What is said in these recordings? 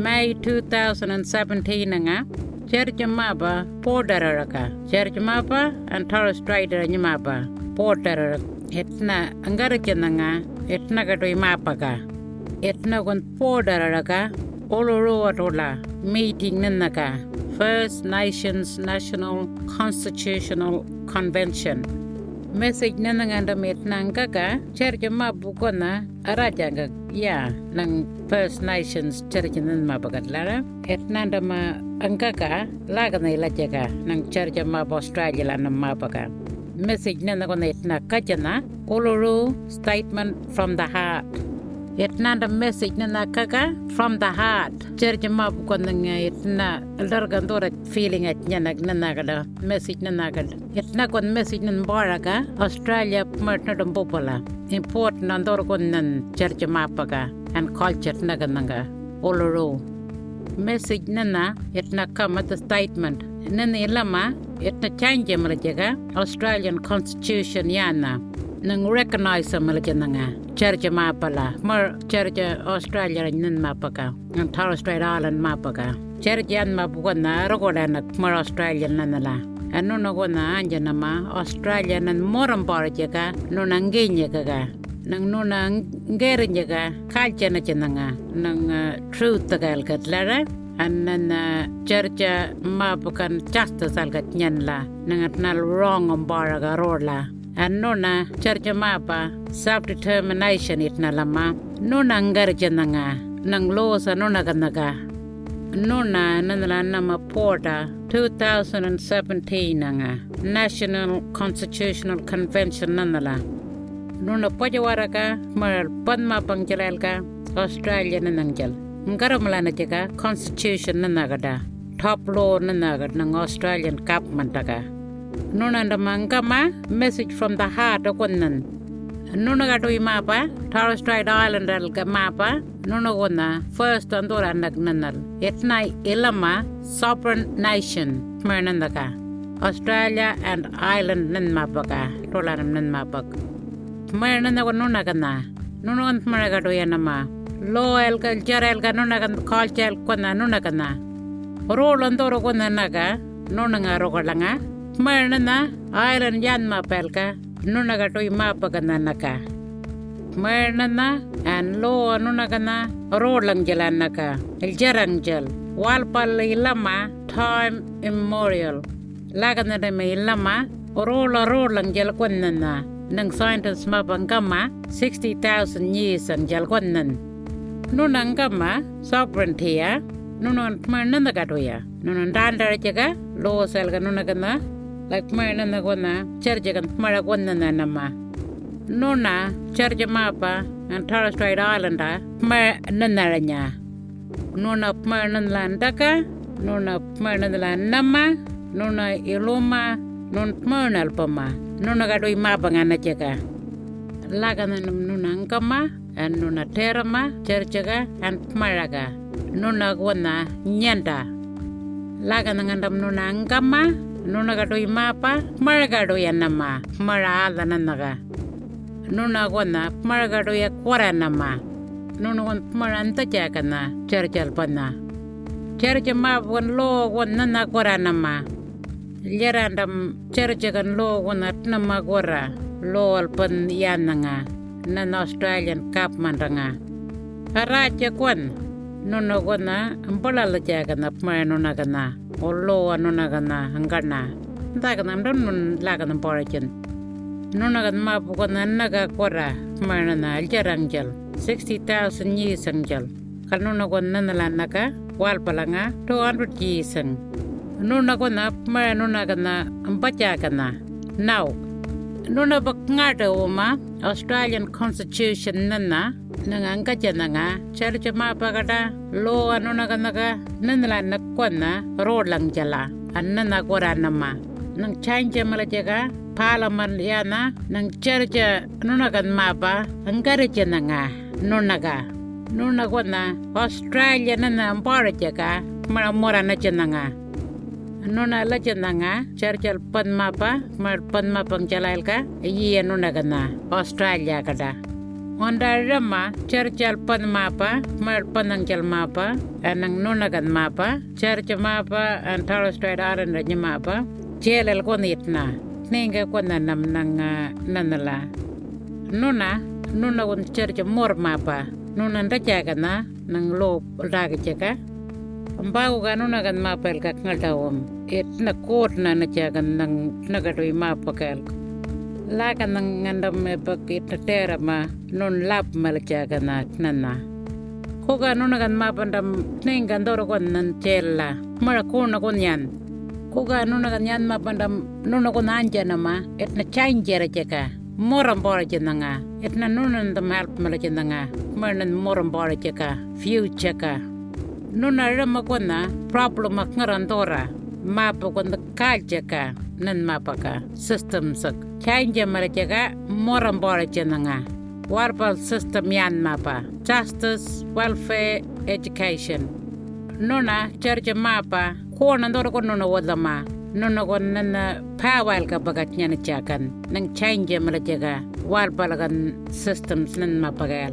May 2017 nga Church mapa porteraka Church mapa and Torres Strait mapa porter etna angarikena nga etna katoi mapa ka. Etna kon porteraka oloro atola meeting naka First Nations National Constitutional Convention message na nangangamit ng kaka church mabuko na arajagag ya ng First Nations church na mabagadlara at nandama ang kaka laga na ilajaga ng church mab Australia na mabaga. Message na nagunit na kajana Uluru Statement from the Heart. itnanda message na kaga from the heart. church map kondanga itna eldargandora feeling at nyanak nanagala message nanagala itna kon message nan baraga australia matnadam popola important andor kon nan church mapaga and culture nagananga oloro message nana itna kama the statement. nana ilama itna change mrajaga australian constitution yana នឹង recognize សមលជនងាចរចាមកបឡាមកចរចាអូស្ត្រាលីរញិនមកបកានឹង Torres Strait Island មកបកាចរចាមកបកណារកដានមកអូស្ត្រាលីណឡាអនុនគណាអញ្ញណមអូស្ត្រាលីនឹងមរំបរជាកានុនងេញកាកានឹងនុនងេរញកាខាច់ជនជនងានឹង truth តកលកត្លារ៉ាอันนั้นเจอจะมาประกันจัสต์สัลกัดยันละนังนั้นร้องอมบารกรอดละ annuna charjamapa self-determination itnalama nuna angarjananga nanglosa nuna ganaga nuna nanalana mapota 2017 nanga National Constitutional Convention nanala nuna pajawaraga mar padma pangjalaga Australia nanangjal ngaramlana jaga constitution nanagada top law nanaga nang Australian government daga nuna da mangama message from the heart o kunnan. Nuna ga dui mapa taro strait Islander al ga mapa nuna gona first and ora nak nanal etna ilama sovereign nation mernandaka australia and island nan mapa ka tolaram nan mapa mernanda gona nuna gana nuna gona mara ga dui anama law el culture el ga nuna gana culture el kunna nuna gana Rolandoro kunna naga, nunanga rogalanga, Nunang kama sovereignty ya, nunon manan na katoya. Nunon dandar jaga, lo sel ka nunagana, like manan na kona, charja kan marakwanan na nama. Nuna, charja mapa, ang Torres Strait Islander, ma nanaranya. Nuna manan landaka, nuna manan nama, nuna iluma, nun mernal pama nuna gadoi mabanga ಲಕ್ಷ್ಮಣ್ಣನ ಕೊನ್ನ ಚರ್ಚಗಂತ ಮಳ ಕೊನ್ನ ನಮ್ಮ ನೋಣ್ಣ ಚರ್ಚ ಮಾಪ ಠಳಷ್ಟು ಐಡ ಆಲಂಡ ಮಳ ನನ್ನಳಂಜ ನೋಣ ಅಪ್ಪಣ್ಣನಲ್ಲ ಅಂದಕ ನೋಣ ಅಪ್ಪಣ್ಣನಲ್ಲ ಅನ್ನಮ್ಮ ನೋಣ ಎಳುಮ್ಮ ನೋಣ ಮಣ್ಣ ಅಲ್ಪಮ್ಮ ನೋಣಗಾಡು ಈ ಮಾಪಂಗ ಅನ್ನಚಕ ಲಾಗನ ನಮ್ಮ ನೋಣ ಅಂಕಮ್ಮ ನೋಣ ಟೇರಮ್ಮ ಚರ್ಚಗ ಅಂತ ಮಳಗ ನೋಣಗ ಒನ್ನ ಎಂಟ ಲಾಗನ ಗಂಡಮ್ಮ ನೋಣ ಅಂಕಮ್ಮ nunaga doi mapa marga doi nama mara ala nanaga nunagona marga doi kwara nama nunagon maranta jakana charchal pana charcha mabgon logon nana kwara nama llarandam charchagan logon atnama gora loal pan yananga nana australian kapmanranga aracha kwan nunuguana mbolalajaagana pmayanunagana ulluwanunagana ngana dagana mdamnun lagana mbolajin nunagan mapugana naga kora pmayanana aljarangjal 60000 yisangjal kanunagon nanalanaka walbalanga 200 yisang. Nunagona pmayanunagana mbajaagana now nunabak ngada uma Australian Constitution nana nanga ngacha nanga charcha ma pagada lo anuna kana ka nanla nakwana rolang jala annana kora nama nang change mala jaga parliament yana nang charcha nuna kan mapa angara nanga nuna ka nuna kona Australia nana mpara jaga mara mora na nanga nuna la chenanga charchal panmapa mar panmapang chalail ka yi nuna kana australia kada Honda rama churchal pan mapa, mar panang chal mapa, anang nunagan mapa, church mapa, and Torres Strait Islander mapa, jelel kon itna, ninga kon nam nang nanala. Nuna, nuna kon church mor mapa, nuna ndajaga na, nang lo raga chaka. Ambago ga nuna gan mapa el kak ngaltawam, itna kot na na chagan nang nagadoi mapa kalk. lakan ngandam me pakit tera ma non lap malakya kana nana koga nona kan ma pandam neng gandoro kon nan chella mara kuna kon yan koga nona kan yan ma pandam nona kon anja nama etna chain jera cheka moram bora chenanga etna nona ndam help malachenanga marnan moram bora cheka future ka nona rama kona problem ak ngarandora mapa kon kalcheka nan mapa ka system sak Change marajaga moram bora chenanga. Warbal system yan mapa. Justice, welfare, education. Nuna church mapa. Kona ndoro kon nuna wadama. Nuna kon nana pawal ka bagat nyana chakan. Nang change marajaga. Warbal gan systems nan mapa gal.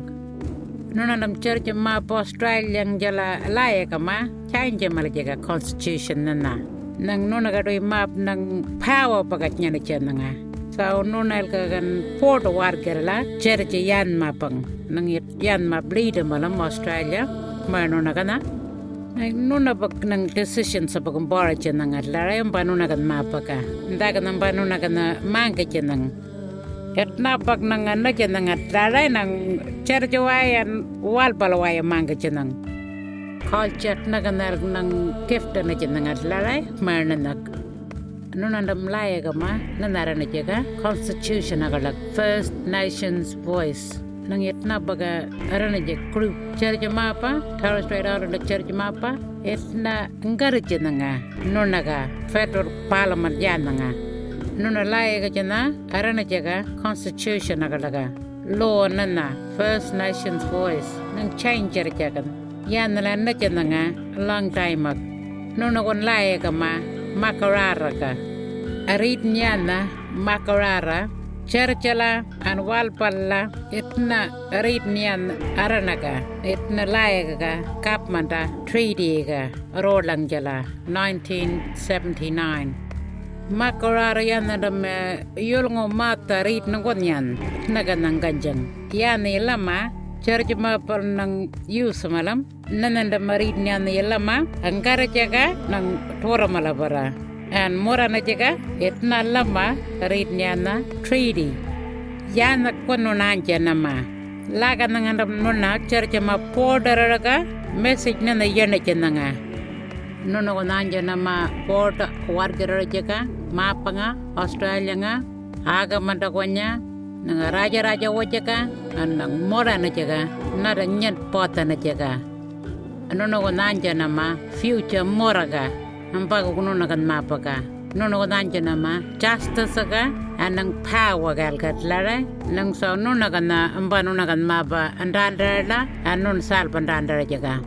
Nuna nam church mapa Australia jala laye kama. Change marajaga constitution nana. Nang nuna gadoy map nang power bagat nyana chananga. Sa nunal ka kan port war kerala cherche yan mapang nang yan ma bleed malam australia. Ma nuna kana nuna bak nang decision sa pag bora chen nang atlara yung panuna kan mapaka ndaga nang panuna kan mangke chen nang et na bak nang ano chen nang atlara nang cherche wayan wal palawaya mangke chen nang culture na kan nang gift na chen nang atlara na nunanamlayagama nanaranajaga constitutionagalak First Nations Voice. nang yatna baga aranajak kulu charge mapa Torres Strait Islander charge mapa etna encourage nanga nunaga federal parliament yananga nunalayaga jana aranajaga constitutionagalaga law nana First Nations Voice. nang change jarjagan yan nalanda jana nanga long time ag nunagon layagama laya kama makarara ka. Arit nyana makarara cercela an walpalla itna arit nyan aranaka itna layaga kapmanta treaty ga rolang jala 1979 makarara yana dam yulngo mata rit nangon yan naga nang ganjang yani lama church ma par nang use malam. Nananda marit nyan yelama angkara jaga nang tora malabara. And morana jaga itna lama rit nyana treaty. Yana kono nanja nama laga nangandam nuna church ma podaraga message nana yana chenanga nuna ko nanja nama port wargara jaga mapanga nanga raja raja wajaka anang morana jaga nara nyat pota na jaga nuna ko nanja nama future moraga ampaga kununa kan mapaka nuna ko nanja nama justice ga anang power gal lara. Nang so nuna kan na amba nuna kan mapa andandara anun sal pandandara jaga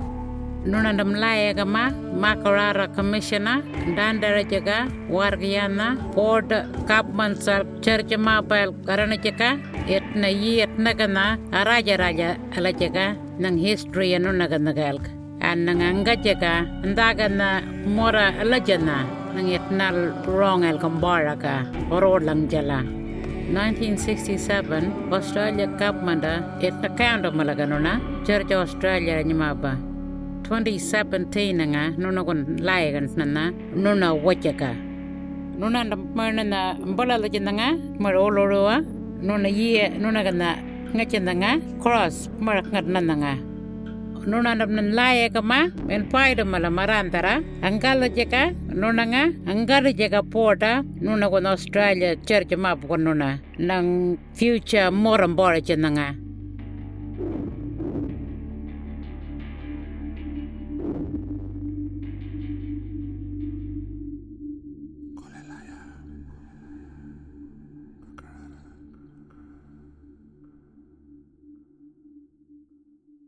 nuna da mlaya gama makarara commissiona dandara daraja ga wargiana port kapman sal church ma bal karana cheka etna yi etna gana araja raja ala cheka nang history anu nagana galk an nang anga cheka ndagana mora ala jana nang etna wrong al kambara ka oro lang jala 1967 Australia Cup manda etna kaundu malaganuna Church Australia nyimaba 2017 nga nuna kon layagan nana nuna wajaka nuna mana na mbala la jendanga mar oloroa nuna ye nuna kana ngachendanga cross mar ngat nananga nuna ndam nan laye kama en paida mala marantara angala jeka nuna nga angala jeka porta nuna kon australia church map kon nuna. Nang future moram bora chenanga